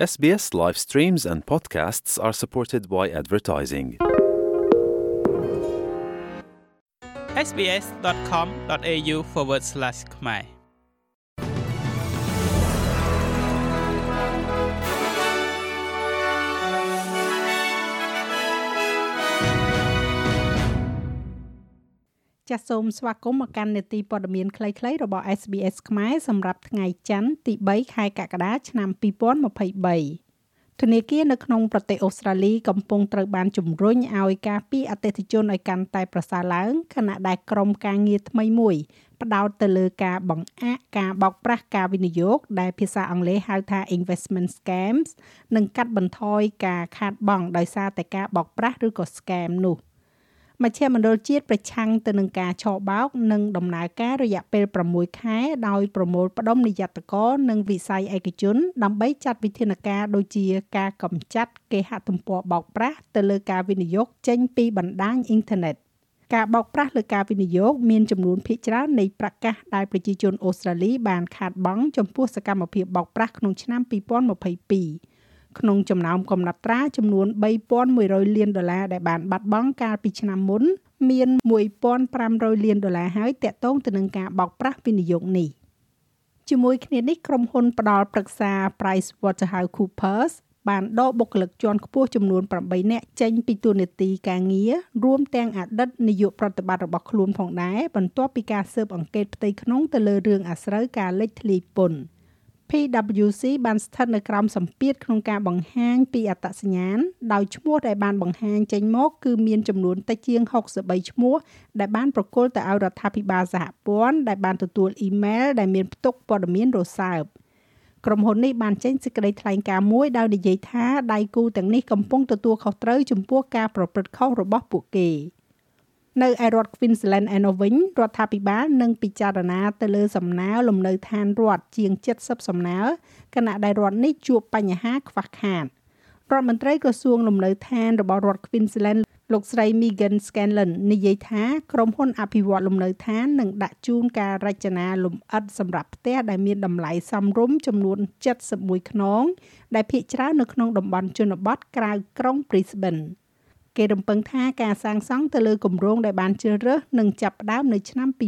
SBS live streams and podcasts are supported by advertising. sbs.com.au forward slash ខ្ចាសសូមស្វាគមន៍មកកាន់នេតិព័ត៌មានខ្លីៗរបស់ SBS ខ្មែរសម្រាប់ថ្ងៃច័ន្ទទី3ខែកក្កដាឆ្នាំ2023ធនាគារនៅក្នុងប្រទេសអូស្ត្រាលីកំពុងត្រូវបានជំរុញឲ្យការពីអតិថិជនឲ្យកាន់តែប្រសើរឡើងខណៈដែលក្រុមការងារថ្មីមួយផ្ដោតទៅលើការបង្អាក់ការបោកប្រាស់ការវិនិយោគដែលភាសាអង់គ្លេសហៅថា investment scams និងកាត់បន្ថយការខាតបង់ដោយសារតែការបោកប្រាស់ឬក៏ scam នោះ។ មជ្ឈមណ្ឌលជាតិប្រឆាំងទៅនឹងការឆបោក និងដំណើរការរយៈពេល6ខែដោយប្រមូលផ្ដុំនិយត្តករនិងវិស័យឯកជន ដើម្បីចាត់វិធានការដូចជាការកម្ចាត់គេហទំព័របោកប្រាស់ទៅលើការវិនិយោគចេញពីបណ្ដាញអ៊ីនធឺណិតការបោកប្រាស់លើការវិនិយោគមានចំនួនភាគច្រើននៃប្រកាសដែលប្រជាជនអូស្ត្រាលីបានខាតបង់ចំពោះសកម្មភាពបោកប្រាស់ក្នុងឆ្នាំ2022 ក្នុងចំណោមកំណត់ត្រាចំនួន3100លានដុល្លារដែលបានបាត់បង់កាលពីឆ្នាំមុន មាន1500លានដុល្លារហើយតាក់ទងទៅនឹងការបោកប្រាស់វិនិយោគនេះជាមួយគ្នានេះក្រុមហ៊ុនផ្ដល់ប្រឹក្សា PricewaterhouseCoopers បានដកបុគ្គលិកជាន់ខ្ពស់ចំនួន8នាក់ចេញពីទូនាទីការងាររួមទាំងអតីតនាយកប្រតិបត្តិរបស់ខ្លួនផងដែរបន្ទាប់ពីការស៊ើបអង្កេតផ្ទៃក្នុងទៅលើរឿងអាស្រូវការលេចធ្លាយពន្ធ។ PwC បានស្ថិតនៅក្រោមសម្ពាធក្នុងការបង្ហាញពីអត្តសញ្ញាណដោយឈ្មោះដែលបានបង្ហាញចេញមកគឺមានចំនួនតិចជាង63ឈ្មោះដែលបានប្រគល់ទៅឲ្យរដ្ឋាភិបាលសហព័ន្ធដែលបានទទួលអ៊ីមែលដែលមានផ្ទុកព័ត៌មានរសើបក្រុមហ៊ុននេះបានចេញសេចក្តីថ្លែងការណ៍មួយដោយនិយាយថាដៃគូទាំងនេះកំពុងទទួលខុសត្រូវចំពោះការប្រព្រឹត្តខុសរបស់ពួកគេ។ នៅឯរដ្ឋ Queensland ឯនោះវិញរដ្ឋាភិបាលនឹងពិចារណាទៅលើសំណើលំនៅឋានរដ្ឋជាង70សំណើគណៈដែលរដ្ឋនេះជួបបញ្ហាខ្វះខាតរដ្ឋមន្ត្រីក្រសួងលំនៅឋានរបស់រដ្ឋ Queensland លោកស្រី Megan Scanlon និយាយថាក្រុមហ៊ុនអភិវឌ្ឍលំនៅឋាននឹងដាក់ជូនការរចនាលម្អិតសម្រាប់ផ្ទះដែលមានតម្លៃសមរម្យចំនួន71ខ្នងដែលភាគច្រើននៅក្នុងតំបន់ជនបទក្រៅក្រុង Brisbane គេរំពឹងថាការសាងសង់ទៅលើគម្រោងដែលបានជ្រើសរើសនឹងចាប់ផ្ដើមនៅឆ្នាំ2024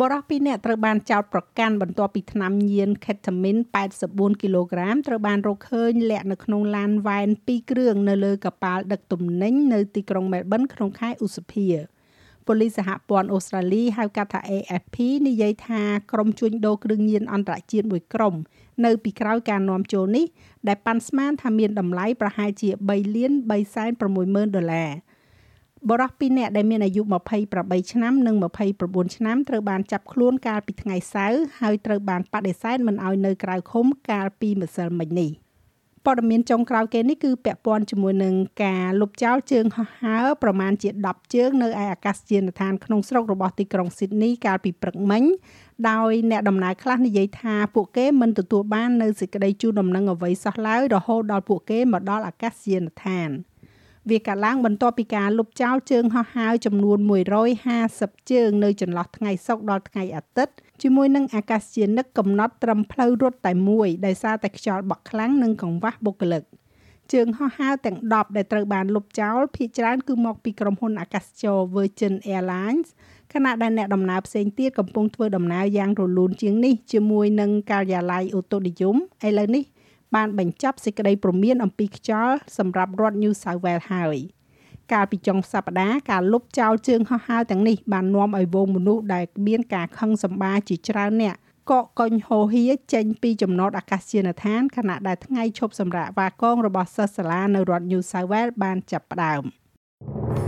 បរិះពីរនាក់ត្រូវបានចោទប្រកាន់បន្ទាប់ពីថ្នាំញៀន ketamine 84គីឡូក្រាមត្រូវបានរកឃើញលាក់នៅក្នុងឡានវ៉ែន2គ្រឿងនៅលើកប៉ាល់ដឹកទំនិញនៅទីក្រុង Melbourne ក្នុងខែឧសភា ប៉ូលីសសហព័ន្ធអូស្ត្រាលីហៅកាត់ថា AFP និយាយថាក្រុមជួញដូរគ្រឿងញៀនអន្តរជាតិមួយក្រុមនៅពីក្រោយការនាំចូលនេះដែលប៉ាន់ស្មានថាមានតម្លៃប្រហែលជា3លាន360,000ដុល្លារបរិះពីរនាក់ដែលមានអាយុ28ឆ្នាំនិង29ឆ្នាំត្រូវបានចាប់ខ្លួនកាលពីថ្ងៃសៅរ៍ហើយត្រូវបានបដិសេធមិនឲ្យនៅក្រៅឃុំកាលពីម្សិលមិញនេះ។ ព័ត៌មានចុងក្រោយគេនេះគឺពាក់ព័ន្ធជាមួយនឹងការលុបចោលជើងហោះហើរប្រមាណជា10ជើងនៅឯអាកាសយានដ្ឋានក្នុងស្រុករបស់ទីក្រុងស៊ីដនីកាលពីព្រឹកមិញដោយអ្នកដំណើរខ្លះនិយាយថាពួកគេមិនទទួលបាននៅសេចក្តីជូនដំណឹងអ្វីសោះឡើយរហូតដល់ពួកគេមកដល់អាកាសយានដ្ឋាន។វាកាលឡើងបន្ទាប់ពីការលុបចោលជើងហោះហើរចំនួន150ជើងនៅចន្លោះថ្ងៃសុក្រដល់ថ្ងៃអាទិត្យ ជាមួយនឹងអាកាសយានិកកំណត់ត្រឹមផ្លូវរត់តែមួយដោយសារតែខ្យល់បក់ខ្លាំងនិងកង្វះបុគ្គលិកជើងហោះហើរទាំង10ដែលត្រូវបានលុបចោលភាគច្រើនគឺមកពីក្រុមហ៊ុនអាកាសចរ Virgin Airlines ខណៈដែលអ្នកដំណើរផ្សេងទៀតកំពុងធ្វើដំណើរយ៉ាងរលូនជាងនេះជាមួយនឹងការិយាល័យអូតូនិយមឥឡូវនេះបានបញ្ចប់សេចក្តីព្រមានអំពីខ្យល់សម្រាប់រដ្ឋ New South Wales ហើយ កាលពីចុងសប្តាហ៍ការលុបចោលជើងហោះហើរទាំងនេះបាននាំឲ្យវងមនុស្សដែលមានការខឹងសម្បាជាច្រើនអ្នកកកកុញហូហៀចេញពីចំណតអាកាសយានដ្ឋានខណៈដែលថ្ងៃឈប់សម្រាកវ៉ាកងរបស់សិស្សសាលានៅរដ្ឋ New South Wales បានចាប់ផ្ដើម។